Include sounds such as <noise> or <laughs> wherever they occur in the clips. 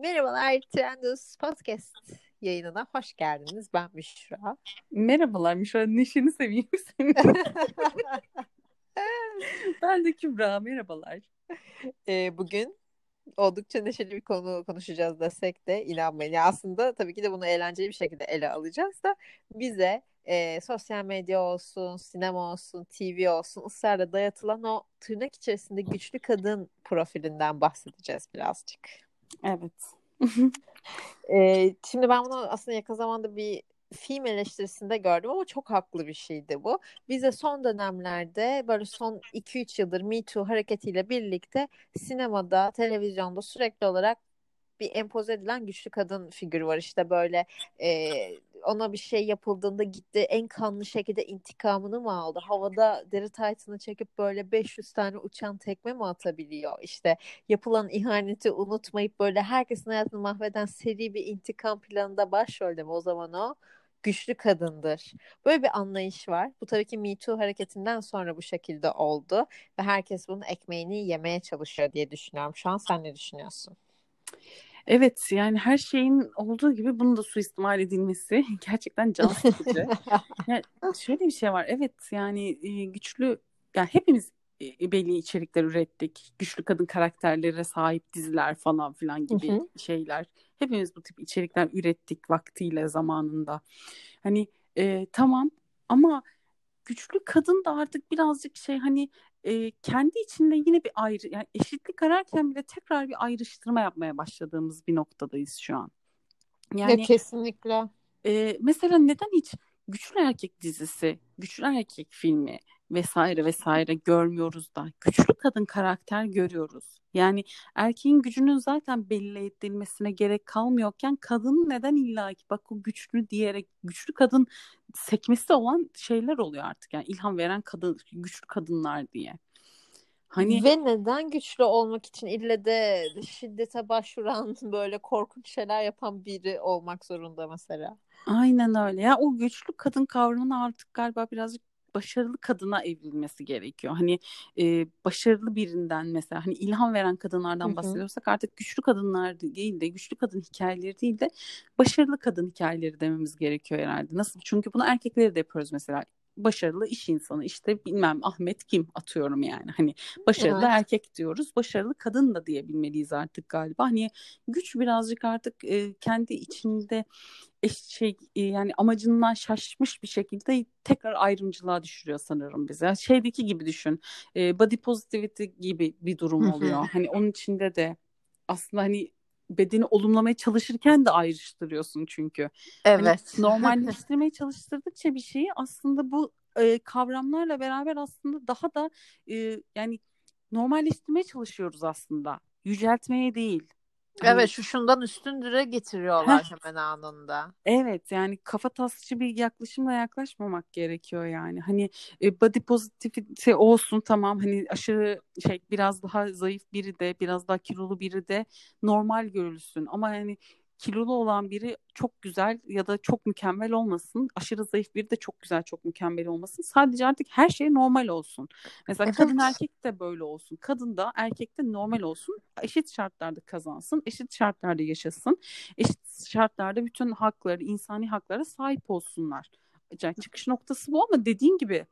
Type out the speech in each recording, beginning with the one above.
Merhabalar Trendus Podcast yayınına hoş geldiniz. Ben Müşra. Merhabalar Müşra. Neşeni seveyim <laughs> seni. <laughs> ben de Kübra. Merhabalar. Ee, bugün oldukça neşeli bir konu konuşacağız desek de inanmayın. Ya aslında tabii ki de bunu eğlenceli bir şekilde ele alacağız da bize e, sosyal medya olsun, sinema olsun, TV olsun ısrarla dayatılan o tırnak içerisinde güçlü kadın profilinden bahsedeceğiz birazcık. Evet. <laughs> e, şimdi ben bunu aslında yakın zamanda bir film eleştirisinde gördüm ama çok haklı bir şeydi bu. Bize son dönemlerde böyle son 2-3 yıldır Me Too hareketiyle birlikte sinemada, televizyonda sürekli olarak bir empoze edilen güçlü kadın figürü var. İşte böyle e, ona bir şey yapıldığında gitti en kanlı şekilde intikamını mı aldı? Havada deri taytını çekip böyle 500 tane uçan tekme mi atabiliyor? İşte yapılan ihaneti unutmayıp böyle herkesin hayatını mahveden seri bir intikam planında başrolde mi o zaman o? güçlü kadındır. Böyle bir anlayış var. Bu tabii ki Me Too hareketinden sonra bu şekilde oldu ve herkes bunun ekmeğini yemeye çalışıyor diye düşünüyorum. Şu an sen ne düşünüyorsun? Evet yani her şeyin olduğu gibi bunun da suistimal edilmesi <laughs> gerçekten can sıkıcı. <laughs> yani şöyle bir şey var evet yani güçlü yani hepimiz belli içerikler ürettik. Güçlü kadın karakterlere sahip diziler falan filan gibi hı hı. şeyler. Hepimiz bu tip içerikler ürettik vaktiyle zamanında. Hani e, tamam ama güçlü kadın da artık birazcık şey hani e, kendi içinde yine bir ayrı yani eşitlik ararken bile tekrar bir ayrıştırma yapmaya başladığımız bir noktadayız şu an. Yani ya kesinlikle. E, mesela neden hiç güçlü erkek dizisi, güçlü erkek filmi vesaire vesaire görmüyoruz da güçlü kadın karakter görüyoruz. Yani erkeğin gücünün zaten belli edilmesine gerek kalmıyorken kadının neden illa ki bak o güçlü diyerek güçlü kadın sekmesi olan şeyler oluyor artık. Yani ilham veren kadın güçlü kadınlar diye. Hani ve neden güçlü olmak için ille de şiddete başvuran <laughs> böyle korkunç şeyler yapan biri olmak zorunda mesela. Aynen öyle. Ya o güçlü kadın kavramını artık galiba birazcık başarılı kadına evrilmesi gerekiyor. Hani e, başarılı birinden mesela hani ilham veren kadınlardan Hı-hı. bahsediyorsak artık güçlü kadınlar değil de güçlü kadın hikayeleri değil de başarılı kadın hikayeleri dememiz gerekiyor herhalde. Nasıl? Çünkü bunu erkekleri de yapıyoruz mesela başarılı iş insanı. İşte bilmem Ahmet kim atıyorum yani. Hani başarılı evet. erkek diyoruz başarılı kadın da diyebilmeliyiz artık galiba. Hani güç birazcık artık e, kendi içinde şey e, yani amacından şaşmış bir şekilde tekrar ayrımcılığa düşürüyor sanırım bize şeydeki gibi düşün e, body positivity gibi bir durum oluyor. Hani onun içinde de aslında hani bedeni olumlamaya çalışırken de ayrıştırıyorsun çünkü. Hani evet. Hani <laughs> normalleştirmeye çalıştırdıkça bir şeyi aslında bu e, kavramlarla beraber aslında daha da e, yani normalleştirmeye çalışıyoruz aslında. Yüceltmeye değil. Evet hani... şu şundan üstündüre getiriyorlar hemen anında. Evet yani kafa tasçı bir yaklaşımla yaklaşmamak gerekiyor yani. Hani e, body positivity olsun tamam hani aşırı şey biraz daha zayıf biri de biraz daha kilolu biri de normal görülsün. Ama yani kilolu olan biri çok güzel ya da çok mükemmel olmasın. Aşırı zayıf biri de çok güzel, çok mükemmel olmasın. Sadece artık her şey normal olsun. Mesela evet. kadın erkek de böyle olsun. Kadın da erkek de normal olsun. Eşit şartlarda kazansın, eşit şartlarda yaşasın. Eşit şartlarda bütün hakları, insani haklara sahip olsunlar. Yani çıkış noktası bu ama dediğin gibi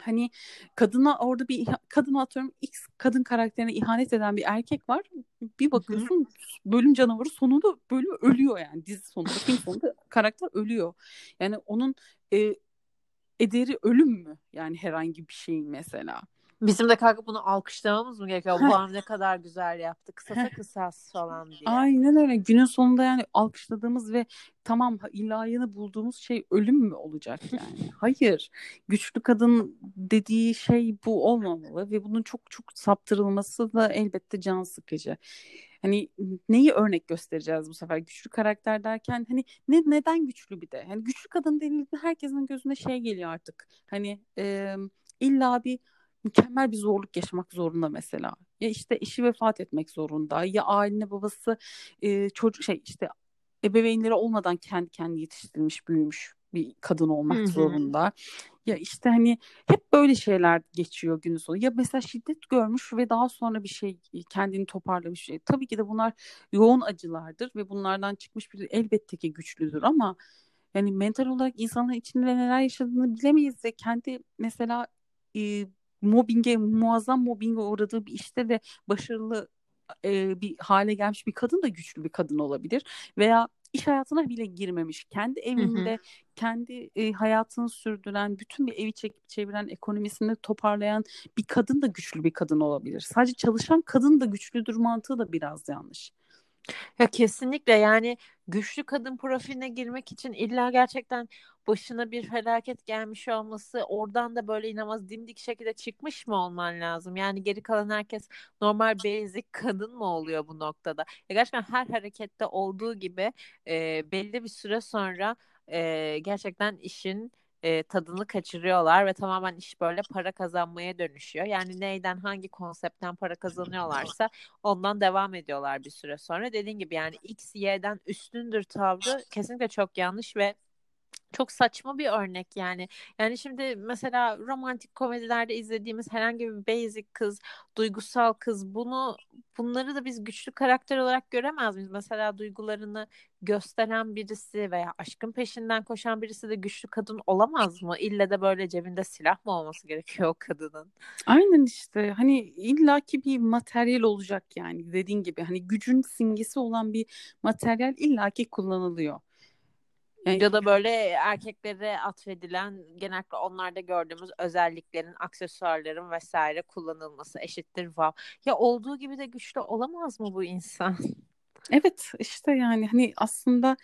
hani kadına orada bir kadın atıyorum X kadın karakterine ihanet eden bir erkek var. Bir bakıyorsun Hı-hı. bölüm canavarı sonunda bölüm ölüyor yani dizi sonunda film sonunda karakter ölüyor. Yani onun e, ederi ölüm mü? Yani herhangi bir şeyin mesela. Bizim de kalkıp bunu alkışlamamız mı gerekiyor? Bu ne kadar güzel yaptı. Kısasa kısas falan diye. Aynen öyle. Günün sonunda yani alkışladığımız ve tamam ilayını bulduğumuz şey ölüm mü olacak yani? Hayır. Güçlü kadın dediği şey bu olmamalı ve bunun çok çok saptırılması da elbette can sıkıcı. Hani neyi örnek göstereceğiz bu sefer güçlü karakter derken hani ne neden güçlü bir de? Hani güçlü kadın denildiğinde herkesin gözüne şey geliyor artık. Hani e, illa bir mükemmel bir zorluk yaşamak zorunda mesela. Ya işte eşi vefat etmek zorunda ya aile babası e, çocuk şey işte ebeveynleri olmadan kendi kendi yetiştirilmiş büyümüş bir kadın olmak Hı-hı. zorunda. Ya işte hani hep böyle şeyler geçiyor günün sonu. Ya mesela şiddet görmüş ve daha sonra bir şey kendini toparlamış. Şey. Tabii ki de bunlar yoğun acılardır ve bunlardan çıkmış biri elbette ki güçlüdür ama yani mental olarak insanın içinde neler yaşadığını bilemeyiz ve kendi mesela e, mobbinge, muazzam mobbinge uğradığı bir işte de başarılı e, bir hale gelmiş bir kadın da güçlü bir kadın olabilir. Veya iş hayatına bile girmemiş. Kendi evinde, hı hı. kendi e, hayatını sürdüren, bütün bir evi çekip çeviren, ekonomisini toparlayan bir kadın da güçlü bir kadın olabilir. Sadece çalışan kadın da güçlüdür mantığı da biraz yanlış. Ya kesinlikle yani güçlü kadın profiline girmek için illa gerçekten başına bir felaket gelmiş olması oradan da böyle inanılmaz dimdik şekilde çıkmış mı olman lazım? Yani geri kalan herkes normal basic kadın mı oluyor bu noktada? Ya gerçekten her harekette olduğu gibi e, belli bir süre sonra e, gerçekten işin e, tadını kaçırıyorlar ve tamamen iş böyle para kazanmaya dönüşüyor. Yani neyden hangi konseptten para kazanıyorlarsa ondan devam ediyorlar bir süre sonra. Dediğin gibi yani X, Y'den üstündür tavrı kesinlikle çok yanlış ve çok saçma bir örnek yani. Yani şimdi mesela romantik komedilerde izlediğimiz herhangi bir basic kız, duygusal kız bunu bunları da biz güçlü karakter olarak göremez miyiz? Mesela duygularını gösteren birisi veya aşkın peşinden koşan birisi de güçlü kadın olamaz mı? İlle de böyle cebinde silah mı olması gerekiyor o kadının? Aynen işte hani illaki bir materyal olacak yani dediğin gibi hani gücün simgesi olan bir materyal illaki kullanılıyor. Ya da böyle erkeklere atfedilen genellikle onlarda gördüğümüz özelliklerin, aksesuarların vesaire kullanılması eşittir wow. Ya olduğu gibi de güçlü olamaz mı bu insan? Evet işte yani hani aslında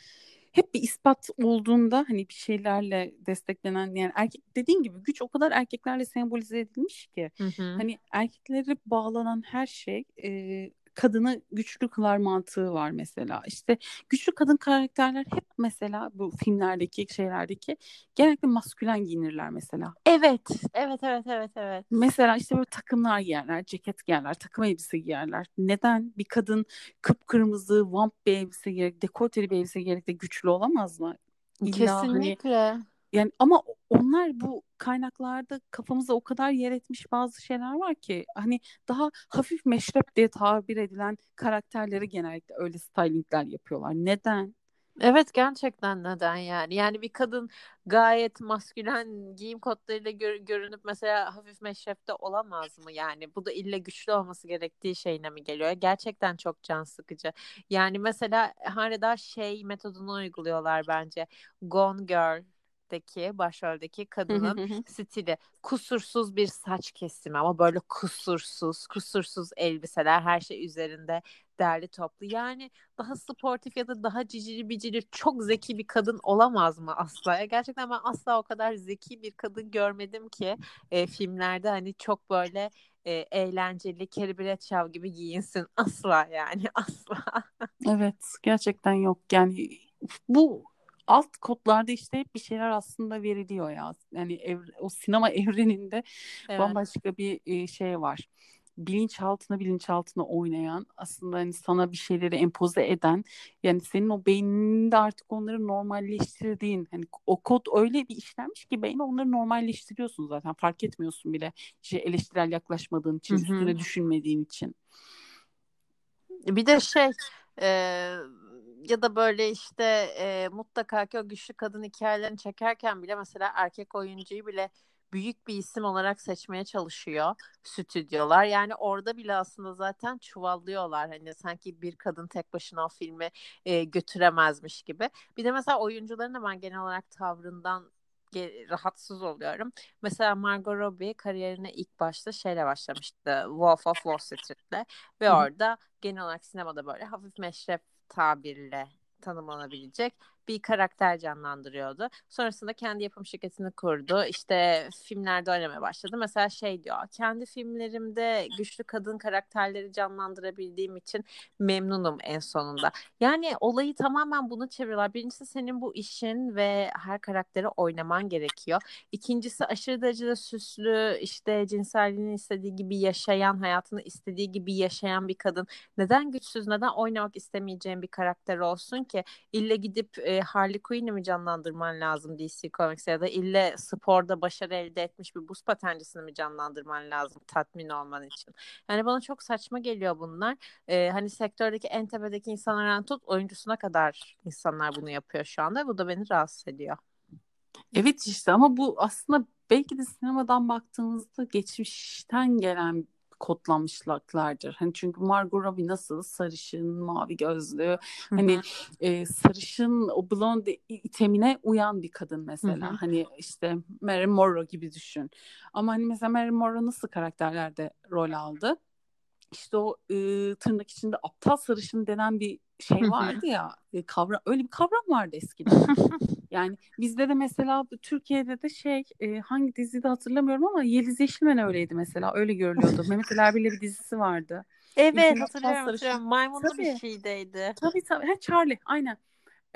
hep bir ispat olduğunda hani bir şeylerle desteklenen yani erkek dediğin gibi güç o kadar erkeklerle sembolize edilmiş ki hı hı. hani erkeklere bağlanan her şey e, kadını güçlü kılar mantığı var mesela. İşte güçlü kadın karakterler hep mesela bu filmlerdeki şeylerdeki genellikle maskülen giyinirler mesela. Evet. Evet evet evet evet. Mesela işte böyle takımlar giyerler, ceket giyerler, takım elbise giyerler. Neden bir kadın kıpkırmızı vamp bir elbise giyerek, dekolteli bir elbise giyerek de güçlü olamaz mı? İlla hani Kesinlikle. Hani yani ama onlar bu kaynaklarda kafamıza o kadar yer etmiş bazı şeyler var ki hani daha hafif meşrep diye tabir edilen karakterleri genellikle öyle stylingler yapıyorlar. Neden? Evet gerçekten neden yani? Yani bir kadın gayet maskülen giyim kodlarıyla gör, görünüp mesela hafif meşrefte olamaz mı? Yani bu da ille güçlü olması gerektiği şeyine mi geliyor? Gerçekten çok can sıkıcı. Yani mesela hala şey metodunu uyguluyorlar bence. Gone Girl başroldeki başroldeki kadının stili. Kusursuz bir saç kesimi ama böyle kusursuz kusursuz elbiseler her şey üzerinde derli toplu. Yani daha sportif ya da daha cicili bicili çok zeki bir kadın olamaz mı asla? Ya gerçekten ben asla o kadar zeki bir kadın görmedim ki e, filmlerde hani çok böyle e, eğlenceli Carrie Bradshaw gibi giyinsin. <laughs> Asla yani asla. evet gerçekten yok. Yani bu alt kodlarda işte hep bir şeyler aslında veriliyor ya. Yani ev, o sinema <laughs> evreninde evet. bambaşka bir e, şey var. Bilinçaltına bilinçaltına oynayan aslında hani sana bir şeyleri empoze eden yani senin o beyninde artık onları normalleştirdiğin hani o kod öyle bir işlenmiş ki beyni onları normalleştiriyorsun zaten fark etmiyorsun bile işte eleştirel yaklaşmadığın için Hı-hı. üstüne düşünmediğin için. Bir de şey e, ya da böyle işte e, mutlaka ki o güçlü kadın hikayelerini çekerken bile mesela erkek oyuncuyu bile büyük bir isim olarak seçmeye çalışıyor stüdyolar. Yani orada bile aslında zaten çuvallıyorlar. Hani sanki bir kadın tek başına o filmi e, götüremezmiş gibi. Bir de mesela oyuncuların da ben genel olarak tavrından rahatsız oluyorum. Mesela Margot Robbie kariyerine ilk başta şeyle başlamıştı. Wolf of Wall Street'le ve orada genel olarak sinemada böyle hafif meşrep tabirle tanımlanabilecek bir karakter canlandırıyordu. Sonrasında kendi yapım şirketini kurdu. İşte filmlerde oynamaya başladı. Mesela şey diyor. Kendi filmlerimde güçlü kadın karakterleri canlandırabildiğim için memnunum en sonunda. Yani olayı tamamen bunu çeviriyorlar. Birincisi senin bu işin ve her karakteri oynaman gerekiyor. İkincisi aşırı derecede süslü işte cinselliğini istediği gibi yaşayan, hayatını istediği gibi yaşayan bir kadın. Neden güçsüz, neden oynamak istemeyeceğin bir karakter olsun ki? İlle gidip e, Harley Quinn'i mi canlandırman lazım DC Comics'e ya da ille sporda başarı elde etmiş bir buz patencisini mi canlandırman lazım tatmin olman için. Yani bana çok saçma geliyor bunlar. E, hani sektördeki en tepedeki insanlardan tut oyuncusuna kadar insanlar bunu yapıyor şu anda. Bu da beni rahatsız ediyor. Evet işte ama bu aslında belki de sinemadan baktığımızda geçmişten gelen kodlanmışlıklardır. Hani çünkü Margot Robbie nasıl sarışın, mavi gözlü, hani e, sarışın o blonde itemine uyan bir kadın mesela. Hani işte Mary Morrow gibi düşün. Ama hani mesela Mary Morrow nasıl karakterlerde rol aldı? İşte o e, tırnak içinde aptal sarışın denen bir şey vardı ya e, kavram öyle bir kavram vardı eskiden. <laughs> yani bizde de mesela Türkiye'de de şey e, hangi dizide hatırlamıyorum ama Yeliz Yeşilmen öyleydi mesela öyle görülüyordu. <laughs> Mehmet Ali Erbil'le bir dizisi vardı. Evet hatırlıyorum, hatırlıyorum. Maymunlu tabii, bir şeydeydi. Tabii tabii. Ha, Charlie aynen.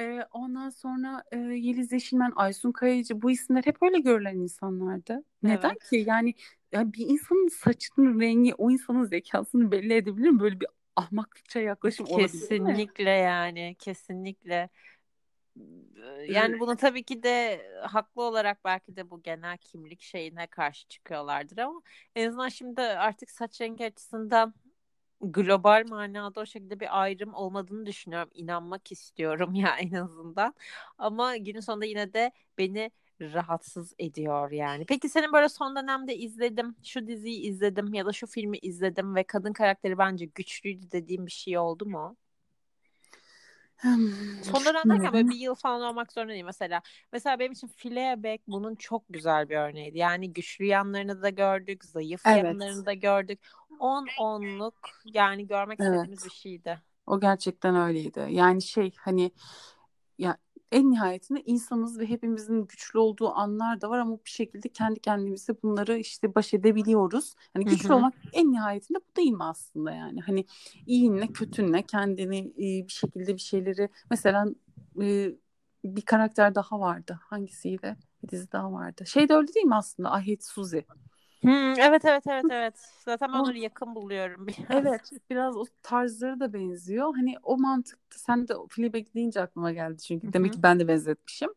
Ee, ondan sonra e, Yeliz Yeşilmen, Aysun Kayacı bu isimler hep öyle görülen insanlardı. Neden evet. ki? Yani, yani bir insanın saçının rengi o insanın zekasını belli edebilir mi? Böyle bir ahmakça yaklaşım kesinlikle olabilir? Kesinlikle yani kesinlikle. Yani bunu tabii ki de haklı olarak belki de bu genel kimlik şeyine karşı çıkıyorlardır ama en azından şimdi artık saç rengi açısından global manada o şekilde bir ayrım olmadığını düşünüyorum. İnanmak istiyorum <laughs> ya en azından. Ama günün sonunda yine de beni rahatsız ediyor yani. Peki senin böyle son dönemde izledim, şu diziyi izledim ya da şu filmi izledim ve kadın karakteri bence güçlüydü dediğim bir şey oldu mu? Son dönemde böyle bir yıl falan olmak zorunda değil mesela. Mesela benim için Fleabag bunun çok güzel bir örneğiydi. Yani güçlü yanlarını da gördük, zayıf evet. yanlarını da gördük. On onluk yani görmek evet. istediğimiz bir şeydi. O gerçekten öyleydi. Yani şey hani ya en nihayetinde insanız ve hepimizin güçlü olduğu anlar da var ama bir şekilde kendi kendimize bunları işte baş edebiliyoruz. Hani güçlü Hı-hı. olmak en nihayetinde bu değil mi aslında yani? Hani iyinle kötünle kendini bir şekilde bir şeyleri mesela bir karakter daha vardı. Hangisiydi? Bir dizi daha vardı. Şey de öyle değil mi aslında? Ahit Suzi. Hmm, evet evet evet evet. Zaten ben onları yakın buluyorum <laughs> biraz. Evet biraz o tarzları da benziyor. Hani o mantıkta sen de Fleabag deyince aklıma geldi çünkü. Demek ki ben de benzetmişim.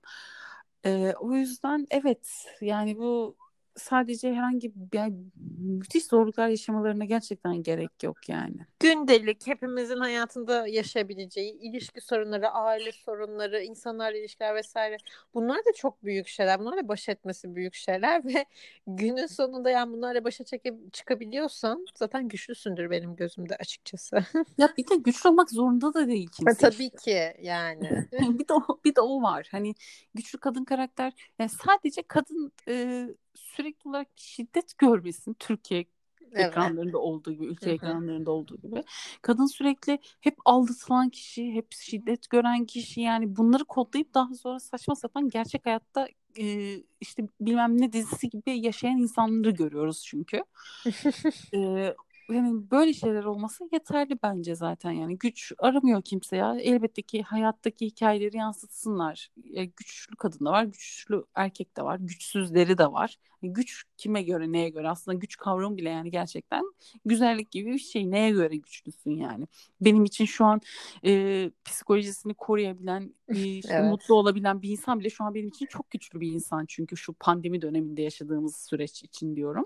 Ee, o yüzden evet yani bu sadece herhangi bir yani müthiş zorluklar yaşamalarına gerçekten gerek yok yani. Gündelik hepimizin hayatında yaşayabileceği ilişki sorunları, aile sorunları, insanlarla ilişkiler vesaire. Bunlar da çok büyük şeyler. Bunlarla baş etmesi büyük şeyler <laughs> ve günün sonunda yani bunlarla başa çekip çıkabiliyorsan zaten güçlüsündür benim gözümde açıkçası. <laughs> ya bir de güçlü olmak zorunda da değil kimse. Tabii işte. ki yani. <laughs> bir de o, bir de o var. Hani güçlü kadın karakter yani sadece kadın e, sürekli olarak şiddet görmesin Türkiye evet. ekranlarında olduğu gibi, ülke ekranlarında olduğu gibi. Kadın sürekli hep aldatılan kişi, hep şiddet gören kişi yani bunları kodlayıp daha sonra saçma sapan gerçek hayatta e, işte bilmem ne dizisi gibi yaşayan insanları görüyoruz çünkü. <laughs> e, yani böyle şeyler olması yeterli bence zaten. Yani güç aramıyor kimse ya. Elbette ki hayattaki hikayeleri yansıtsınlar. E, güçlü kadın da var güçlü erkek de var güçsüzleri de var. Yani güç kime göre neye göre? Aslında güç kavramı bile yani gerçekten güzellik gibi bir şey. Neye göre güçlüsün yani? Benim için şu an e, psikolojisini koruyabilen e, işte evet. mutlu olabilen bir insan bile şu an benim için çok güçlü bir insan. Çünkü şu pandemi döneminde yaşadığımız süreç için diyorum.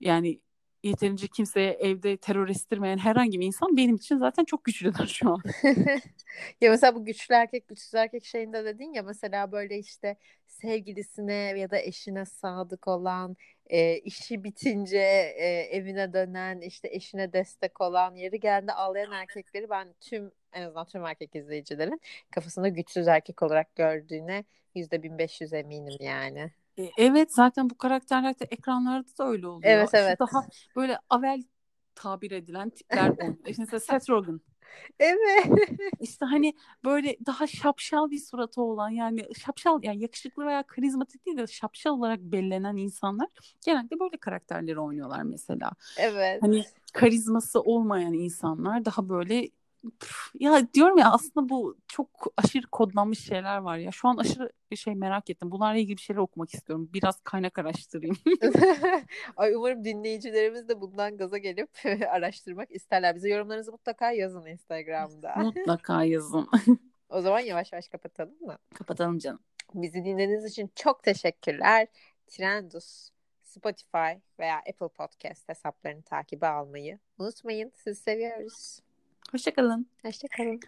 Yani yeterince kimseye evde terör estirmeyen herhangi bir insan benim için zaten çok güçlüdür şu an. <laughs> ya mesela bu güçlü erkek güçsüz erkek şeyinde dedin ya mesela böyle işte sevgilisine ya da eşine sadık olan e, işi bitince e, evine dönen işte eşine destek olan yeri geldi ağlayan erkekleri ben tüm en azından tüm erkek izleyicilerin kafasında güçsüz erkek olarak gördüğüne yüzde bin beş yüz eminim yani. E, evet zaten bu karakterler de ekranlarda da öyle oluyor. Evet evet. Şu daha böyle avel tabir edilen tipler oluyor. İşte mesela Seth Rogen. Evet. İşte hani böyle daha şapşal bir suratı olan yani şapşal yani yakışıklı veya karizmatik değil de şapşal olarak bellenen insanlar genelde böyle karakterleri oynuyorlar mesela. Evet. Hani karizması olmayan insanlar daha böyle ya diyorum ya aslında bu çok aşırı kodlanmış şeyler var ya. Şu an aşırı şey merak ettim. Bunlarla ilgili bir şeyler okumak istiyorum. Biraz kaynak araştırayım. <laughs> Ay umarım dinleyicilerimiz de bundan gaza gelip <laughs> araştırmak isterler. Bize yorumlarınızı mutlaka yazın Instagram'da. <laughs> mutlaka yazın. O zaman yavaş yavaş kapatalım mı? Kapatalım canım. Bizi dinlediğiniz için çok teşekkürler. Trendus, Spotify veya Apple Podcast hesaplarını takibe almayı unutmayın. Sizi seviyoruz. Hoşçakalın. Hoşçakalın.